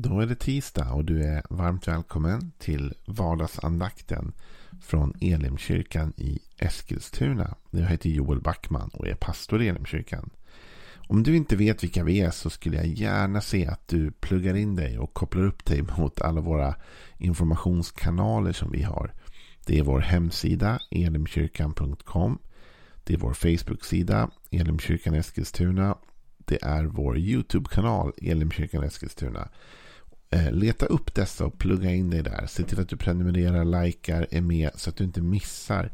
Då är det tisdag och du är varmt välkommen till vardagsandakten från Elimkyrkan i Eskilstuna. Jag heter Joel Backman och är pastor i Elimkyrkan. Om du inte vet vilka vi är så skulle jag gärna se att du pluggar in dig och kopplar upp dig mot alla våra informationskanaler som vi har. Det är vår hemsida elimkyrkan.com. Det är vår Facebook-sida Elimkyrkan Eskilstuna. Det är vår YouTube-kanal Elimkyrkan Eskilstuna. Eh, leta upp dessa och plugga in dig där. Se till att du prenumererar, likar, är med så att du inte missar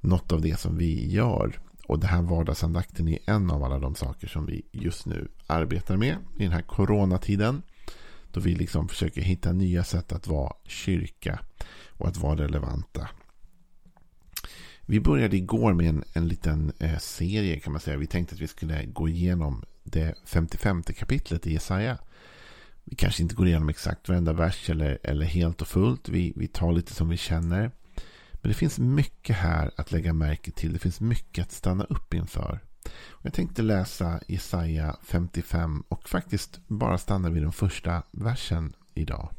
något av det som vi gör. Och det här vardagsandakten är en av alla de saker som vi just nu arbetar med i den här coronatiden. Då vi liksom försöker hitta nya sätt att vara kyrka och att vara relevanta. Vi började igår med en, en liten eh, serie kan man säga. Vi tänkte att vi skulle gå igenom det 55 kapitlet i Jesaja. Vi kanske inte går igenom exakt varenda vers eller, eller helt och fullt. Vi, vi tar lite som vi känner. Men det finns mycket här att lägga märke till. Det finns mycket att stanna upp inför. Jag tänkte läsa Jesaja 55 och faktiskt bara stanna vid den första versen idag.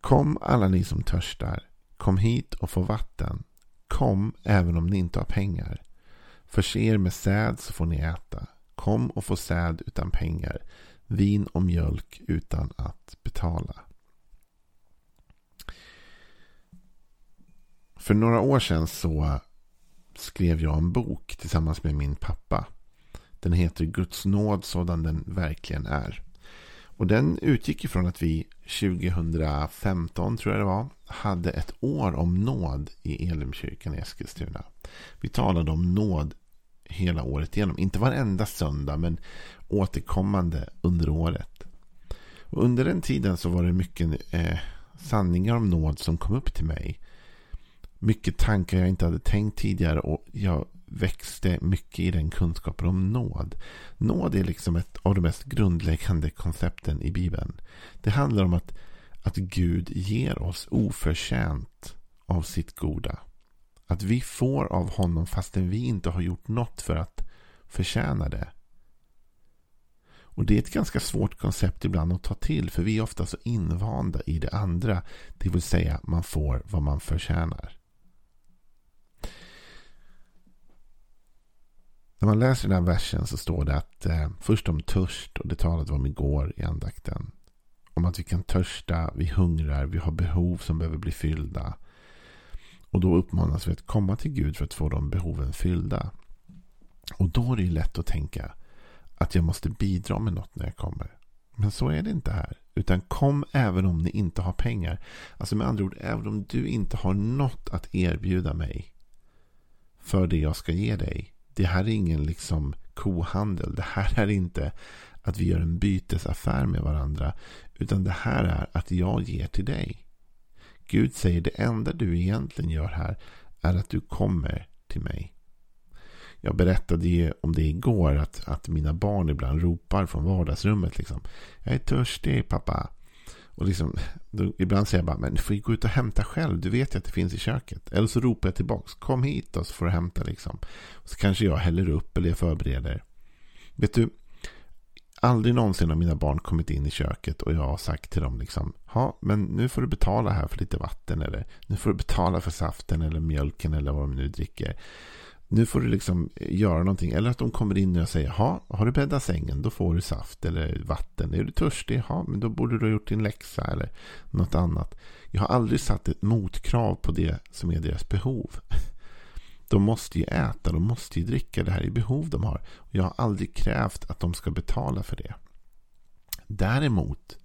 Kom alla ni som törstar. Kom hit och få vatten. Kom även om ni inte har pengar. Förse er med säd så får ni äta. Kom och få säd utan pengar vin och mjölk utan att betala. För några år sedan så skrev jag en bok tillsammans med min pappa. Den heter Guds nåd sådan den verkligen är. Och den utgick ifrån att vi 2015 tror jag det var hade ett år om nåd i Elimkyrkan i Eskilstuna. Vi talade om nåd hela året igenom. Inte varenda söndag men återkommande under året. Och under den tiden så var det mycket eh, sanningar om nåd som kom upp till mig. Mycket tankar jag inte hade tänkt tidigare och jag växte mycket i den kunskapen om nåd. Nåd är liksom ett av de mest grundläggande koncepten i Bibeln. Det handlar om att, att Gud ger oss oförtjänt av sitt goda. Att vi får av honom fastän vi inte har gjort något för att förtjäna det. Och det är ett ganska svårt koncept ibland att ta till. För vi är ofta så invanda i det andra. Det vill säga man får vad man förtjänar. När man läser den här versen så står det att eh, först om törst och det talade vi om igår i andakten. Om att vi kan törsta, vi hungrar, vi har behov som behöver bli fyllda. Och då uppmanas vi att komma till Gud för att få de behoven fyllda. Och då är det lätt att tänka att jag måste bidra med något när jag kommer. Men så är det inte här. Utan kom även om ni inte har pengar. Alltså med andra ord, även om du inte har något att erbjuda mig för det jag ska ge dig. Det här är ingen liksom kohandel. Det här är inte att vi gör en bytesaffär med varandra. Utan det här är att jag ger till dig. Gud säger det enda du egentligen gör här är att du kommer till mig. Jag berättade ju om det igår att, att mina barn ibland ropar från vardagsrummet. Liksom, jag är törstig pappa. Och liksom, då, ibland säger jag bara, men du får ju gå ut och hämta själv. Du vet ju att det finns i köket. Eller så ropar jag tillbaka, kom hit då så får du hämta. Liksom. Och så kanske jag häller upp eller jag förbereder. Vet du, aldrig någonsin har mina barn kommit in i köket och jag har sagt till dem liksom, ja, men nu får du betala här för lite vatten eller nu får du betala för saften eller mjölken eller vad de nu dricker nu får du liksom eh, göra någonting. Eller att de kommer in och säger, ja har du bäddat sängen, då får du saft eller vatten. Är du törstig, ja, men då borde du ha gjort din läxa eller något annat. Jag har aldrig satt ett motkrav på det som är deras behov. De måste ju äta, de måste ju dricka. Det här är behov de har. Jag har aldrig krävt att de ska betala för det. Däremot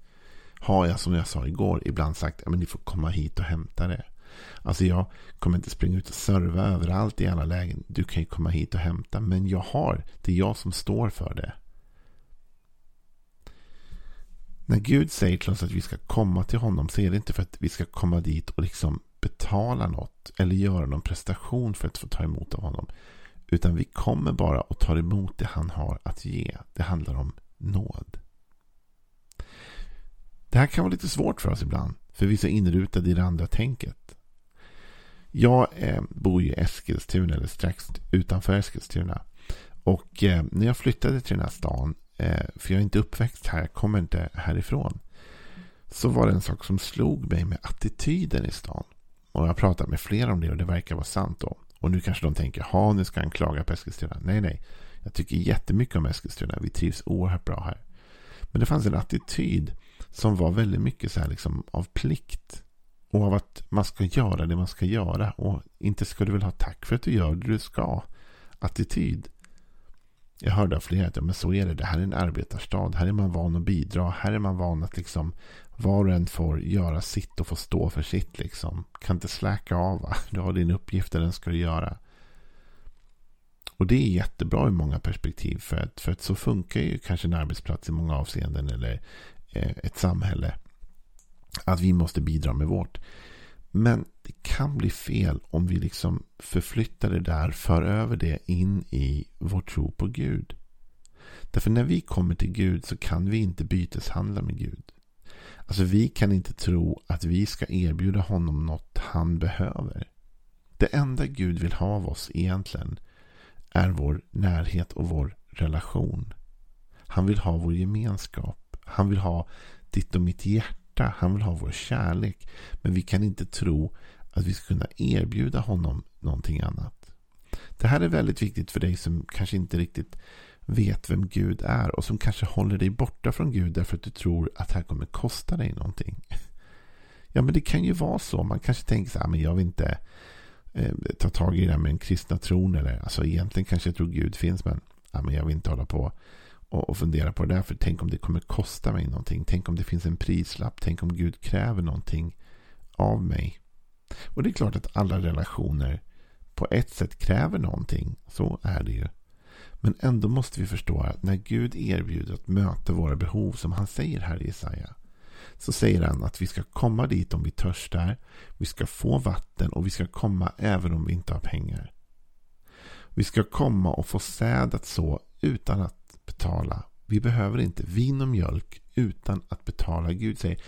har jag, som jag sa igår, ibland sagt att ni får komma hit och hämta det. Alltså jag kommer inte springa ut och serva överallt i alla lägen. Du kan ju komma hit och hämta. Men jag har. Det är jag som står för det. När Gud säger till oss att vi ska komma till honom så är det inte för att vi ska komma dit och liksom betala något eller göra någon prestation för att få ta emot av honom. Utan vi kommer bara och tar emot det han har att ge. Det handlar om nåd. Det här kan vara lite svårt för oss ibland. För vi är så inrutade i det andra tänket. Jag eh, bor i Eskilstuna, eller strax utanför Eskilstuna. Och eh, när jag flyttade till den här stan eh, för jag är inte uppväxt här, jag kommer inte härifrån. Så var det en sak som slog mig med attityden i stan. Och jag har pratat med flera om det och det verkar vara sant då. Och nu kanske de tänker, ha nu ska han klaga på Eskilstuna. Nej, nej. Jag tycker jättemycket om Eskilstuna. Vi trivs oerhört bra här. Men det fanns en attityd som var väldigt mycket så här liksom av plikt. Och av att man ska göra det man ska göra. Och inte ska du väl ha tack för att du gör det du ska. Attityd. Jag hörde av flera att ja, men så är det. Det här är en arbetarstad. Här är man van att bidra. Här är man van att liksom var och en får göra sitt och få stå för sitt. Liksom. Kan inte släcka av. Va? Du har din uppgift och den ska du göra. Och det är jättebra i många perspektiv. För att, för att så funkar ju kanske en arbetsplats i många avseenden. Eller eh, ett samhälle. Att vi måste bidra med vårt. Men det kan bli fel om vi liksom förflyttar det där, för över det in i vår tro på Gud. Därför när vi kommer till Gud så kan vi inte byteshandla med Gud. Alltså vi kan inte tro att vi ska erbjuda honom något han behöver. Det enda Gud vill ha av oss egentligen är vår närhet och vår relation. Han vill ha vår gemenskap. Han vill ha ditt och mitt hjärta. Han vill ha vår kärlek. Men vi kan inte tro att vi ska kunna erbjuda honom någonting annat. Det här är väldigt viktigt för dig som kanske inte riktigt vet vem Gud är och som kanske håller dig borta från Gud därför att du tror att det här kommer kosta dig någonting. Ja, men det kan ju vara så. Man kanske tänker så här, men jag vill inte eh, ta tag i det här med den kristna tron. Eller, alltså egentligen kanske jag tror Gud finns, men, ja, men jag vill inte hålla på och, och fundera på det där. För tänk om det kommer kosta mig någonting. Tänk om det finns en prislapp. Tänk om Gud kräver någonting av mig. Och det är klart att alla relationer på ett sätt kräver någonting. Så är det ju. Men ändå måste vi förstå att när Gud erbjuder att möta våra behov som han säger här i Jesaja. Så säger han att vi ska komma dit om vi törstar. Vi ska få vatten och vi ska komma även om vi inte har pengar. Vi ska komma och få säd att så utan att betala. Vi behöver inte vin och mjölk utan att betala. Gud säger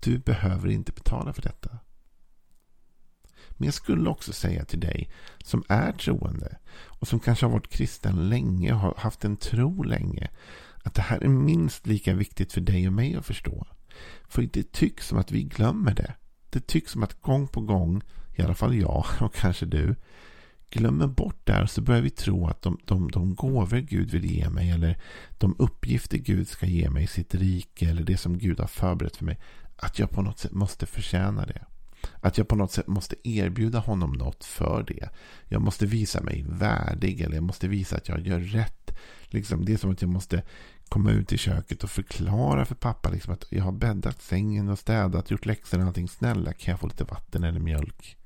du behöver inte betala för detta. Men jag skulle också säga till dig som är troende och som kanske har varit kristen länge och har haft en tro länge. Att det här är minst lika viktigt för dig och mig att förstå. För det tycks som att vi glömmer det. Det tycks som att gång på gång, i alla fall jag och kanske du, glömmer bort det här så börjar vi tro att de, de, de gåvor Gud vill ge mig eller de uppgifter Gud ska ge mig i sitt rike eller det som Gud har förberett för mig, att jag på något sätt måste förtjäna det. Att jag på något sätt måste erbjuda honom något för det. Jag måste visa mig värdig eller jag måste visa att jag gör rätt. Liksom, det är som att jag måste komma ut i köket och förklara för pappa liksom, att jag har bäddat sängen och städat, gjort läxorna och allting. Snälla, kan jag få lite vatten eller mjölk?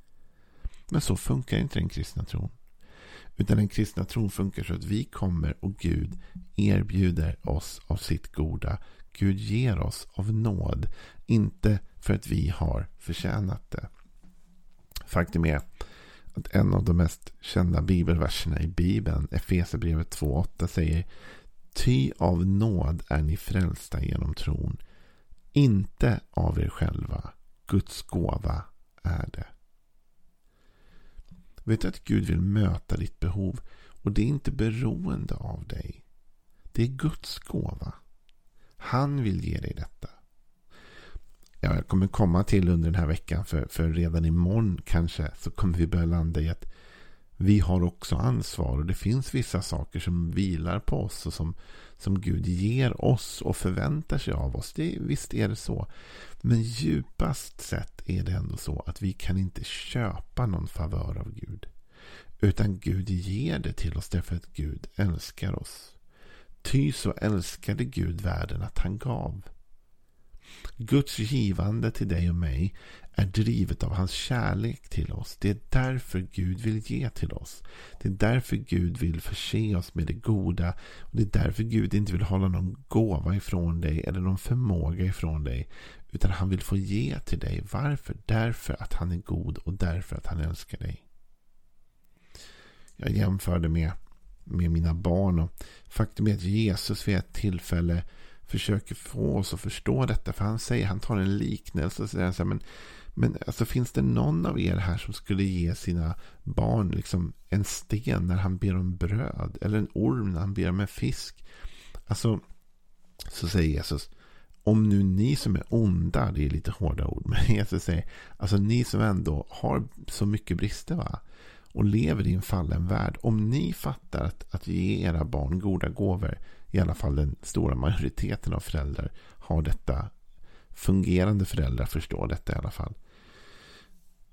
Men så funkar inte den kristna tron. Utan den kristna tron funkar så att vi kommer och Gud erbjuder oss av sitt goda. Gud ger oss av nåd. Inte för att vi har förtjänat det. Faktum är att en av de mest kända bibelverserna i Bibeln, Efesierbrevet 2.8 säger Ty av nåd är ni frälsta genom tron. Inte av er själva. Guds gåva är det. Vet du att Gud vill möta ditt behov och det är inte beroende av dig. Det är Guds gåva. Han vill ge dig detta jag kommer komma till under den här veckan. För, för redan imorgon kanske så kommer vi börja landa i att vi har också ansvar. Och det finns vissa saker som vilar på oss. Och som, som Gud ger oss och förväntar sig av oss. Det, visst är det så. Men djupast sett är det ändå så att vi kan inte köpa någon favör av Gud. Utan Gud ger det till oss därför att Gud älskar oss. Ty så älskade Gud världen att han gav. Guds givande till dig och mig är drivet av hans kärlek till oss. Det är därför Gud vill ge till oss. Det är därför Gud vill förse oss med det goda. Och Det är därför Gud inte vill hålla någon gåva ifrån dig eller någon förmåga ifrån dig. Utan han vill få ge till dig. Varför? Därför att han är god och därför att han älskar dig. Jag jämförde med, med mina barn. och Faktum är att Jesus vid ett tillfälle försöker få oss att förstå detta. För han säger, han tar en liknelse och säger så här, men, men alltså, finns det någon av er här som skulle ge sina barn liksom en sten när han ber om bröd? Eller en orm när han ber om en fisk? Alltså, Så säger Jesus. Om nu ni som är onda, det är lite hårda ord, men Jesus säger, alltså ni som ändå har så mycket brister va? Och lever i en fallen värld. Om ni fattar att, att ge era barn goda gåvor, i alla fall den stora majoriteten av föräldrar har detta, fungerande föräldrar förstår detta i alla fall.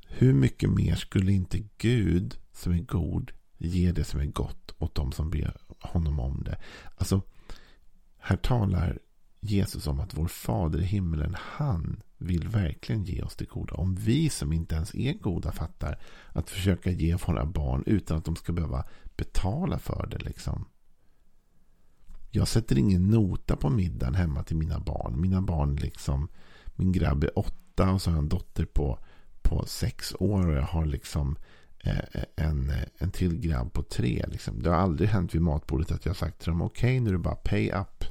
Hur mycket mer skulle inte Gud som är god ge det som är gott åt dem som ber honom om det? Alltså, här talar Jesus om att vår fader i himlen, han vill verkligen ge oss det goda. Om vi som inte ens är goda fattar att försöka ge våra barn utan att de ska behöva betala för det. liksom. Jag sätter ingen nota på middagen hemma till mina barn. Mina barn liksom, min grabb är åtta och så har jag en dotter på, på sex år och jag har liksom eh, en, eh, en till grabb på tre. Liksom. Det har aldrig hänt vid matbordet att jag har sagt till dem okej okay, nu är det bara pay up.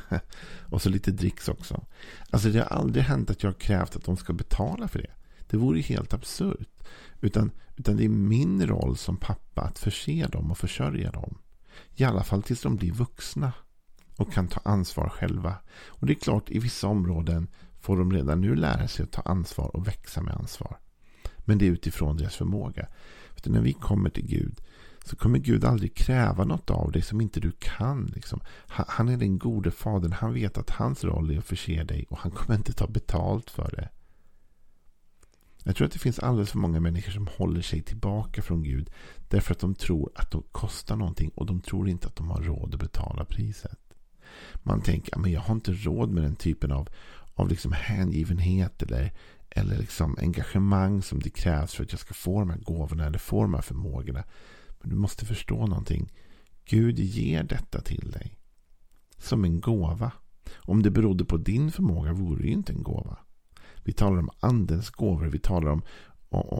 och så lite dricks också. Alltså det har aldrig hänt att jag har krävt att de ska betala för det. Det vore ju helt absurt. Utan, utan det är min roll som pappa att förse dem och försörja dem. I alla fall tills de blir vuxna. Och kan ta ansvar själva. Och det är klart, i vissa områden får de redan nu lära sig att ta ansvar och växa med ansvar. Men det är utifrån deras förmåga. För när vi kommer till Gud så kommer Gud aldrig kräva något av dig som inte du kan. Liksom. Han är den gode fadern. Han vet att hans roll är att förse dig och han kommer inte ta betalt för det. Jag tror att det finns alldeles för många människor som håller sig tillbaka från Gud därför att de tror att de kostar någonting och de tror inte att de har råd att betala priset. Man tänker att jag har inte råd med den typen av, av liksom hängivenhet eller, eller liksom engagemang som det krävs för att jag ska få de här gåvorna eller få de här förmågorna. Men du måste förstå någonting. Gud ger detta till dig. Som en gåva. Om det berodde på din förmåga vore det ju inte en gåva. Vi talar om andens gåvor. Vi talar om,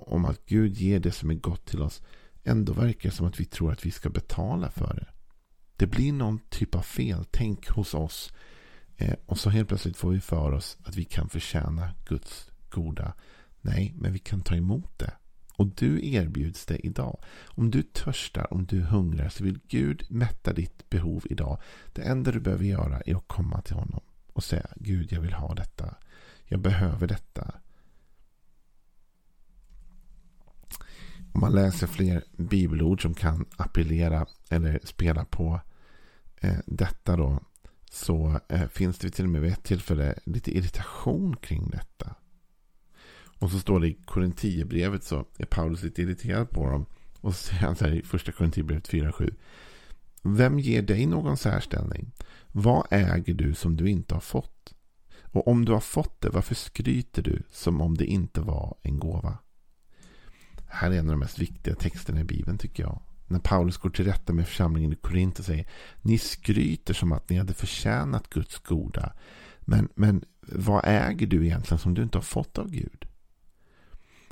om att Gud ger det som är gott till oss. Ändå verkar det som att vi tror att vi ska betala för det. Det blir någon typ av feltänk hos oss. Eh, och så helt plötsligt får vi för oss att vi kan förtjäna Guds goda. Nej, men vi kan ta emot det. Och du erbjuds det idag. Om du törstar, om du hungrar så vill Gud mätta ditt behov idag. Det enda du behöver göra är att komma till honom och säga Gud jag vill ha detta. Jag behöver detta. Om man läser fler bibelord som kan appellera eller spela på eh, detta då. Så eh, finns det till och med vid ett tillfälle lite irritation kring detta. Och så står det i Korintierbrevet så är Paulus lite irriterad på dem. Och så säger han så här i första Korintierbrevet 4.7. Vem ger dig någon särställning? Vad äger du som du inte har fått? Och om du har fått det, varför skryter du som om det inte var en gåva? Här är en av de mest viktiga texterna i Bibeln tycker jag. När Paulus går till rätta med församlingen i Korint och säger Ni skryter som att ni hade förtjänat Guds goda. Men, men vad äger du egentligen som du inte har fått av Gud?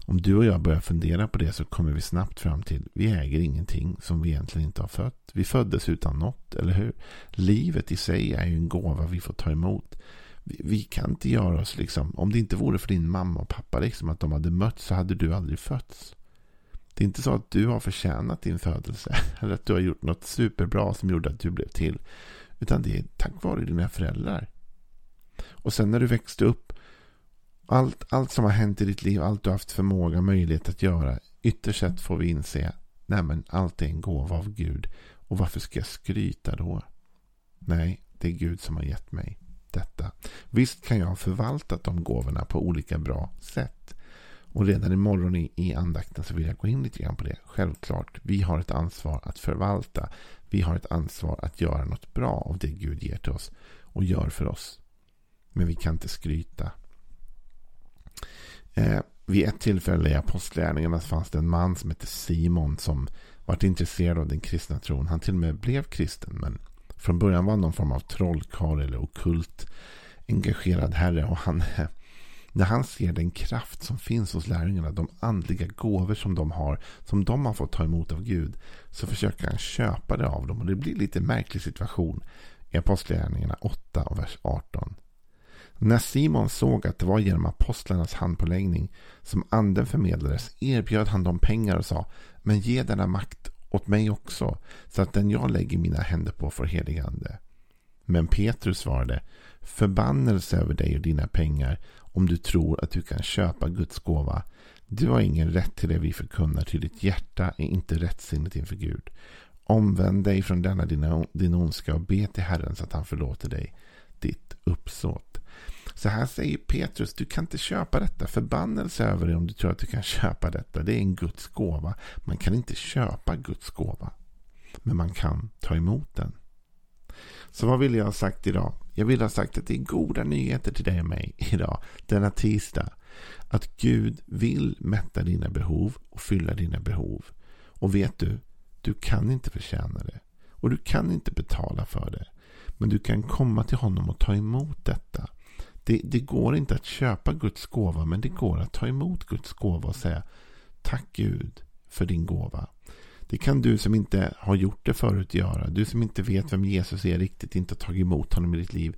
Om du och jag börjar fundera på det så kommer vi snabbt fram till vi äger ingenting som vi egentligen inte har fött. Vi föddes utan något, eller hur? Livet i sig är ju en gåva vi får ta emot. Vi, vi kan inte göra oss liksom, om det inte vore för din mamma och pappa liksom att de hade mötts så hade du aldrig fötts. Det är inte så att du har förtjänat din födelse eller att du har gjort något superbra som gjorde att du blev till. Utan det är tack vare dina föräldrar. Och sen när du växte upp allt, allt som har hänt i ditt liv, allt du har haft förmåga och möjlighet att göra. Ytterst sett får vi inse. Nej men allt är en gåva av Gud. Och varför ska jag skryta då? Nej, det är Gud som har gett mig detta. Visst kan jag ha förvaltat de gåvorna på olika bra sätt. Och redan imorgon i, i andakten så vill jag gå in lite grann på det. Självklart, vi har ett ansvar att förvalta. Vi har ett ansvar att göra något bra av det Gud ger till oss och gör för oss. Men vi kan inte skryta. Eh, vid ett tillfälle i Apostlärningarna fanns det en man som hette Simon som var intresserad av den kristna tron. Han till och med blev kristen men från början var han någon form av trollkarl eller okult engagerad herre. Och han, när han ser den kraft som finns hos lärjungarna, de andliga gåvor som de har, som de har fått ta emot av Gud, så försöker han köpa det av dem. Och det blir lite märklig situation i Apostlagärningarna 8 och vers 18. När Simon såg att det var genom apostlarnas handpåläggning som anden förmedlades erbjöd han dem pengar och sa Men ge denna makt åt mig också så att den jag lägger mina händer på får helig ande. Men Petrus svarade, förbannelse över dig och dina pengar om du tror att du kan köpa Guds gåva. Du har ingen rätt till det vi förkunnar, ty ditt hjärta är inte rättsinnigt inför Gud. Omvänd dig från denna din ondska och be till Herren så att han förlåter dig ditt uppsåt. Så här säger Petrus, du kan inte köpa detta. Förbannelse över dig om du tror att du kan köpa detta. Det är en Guds gåva. Man kan inte köpa Guds gåva. Men man kan ta emot den. Så vad vill jag ha sagt idag? Jag vill ha sagt att det är goda nyheter till dig och mig idag, denna tisdag. Att Gud vill mätta dina behov och fylla dina behov. Och vet du, du kan inte förtjäna det. Och du kan inte betala för det. Men du kan komma till honom och ta emot detta. Det, det, går inte att köpa Guds gåva, men det går att ta emot Guds gåva och säga Tack Gud för din gåva. Det kan du som inte har gjort det förut göra. Du som inte vet vem Jesus är riktigt, inte har tagit emot honom i ditt liv.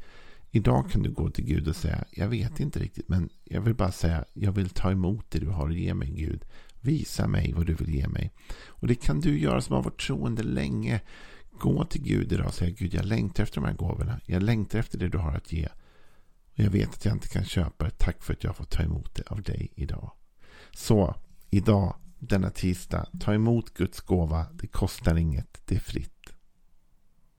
Idag kan du gå till Gud och säga, jag vet inte riktigt, men jag vill bara säga, jag vill ta emot det du har att ge mig Gud. Visa mig vad du vill ge mig. Och det kan du göra som har varit troende länge. Gå till Gud idag och säga, Gud jag längtar efter de här gåvorna. Jag längtar efter det du har att ge. Och jag vet att jag inte kan köpa det. Tack för att jag får ta emot det av dig idag. Så, idag denna tisdag. Ta emot Guds gåva. Det kostar inget. Det är fritt.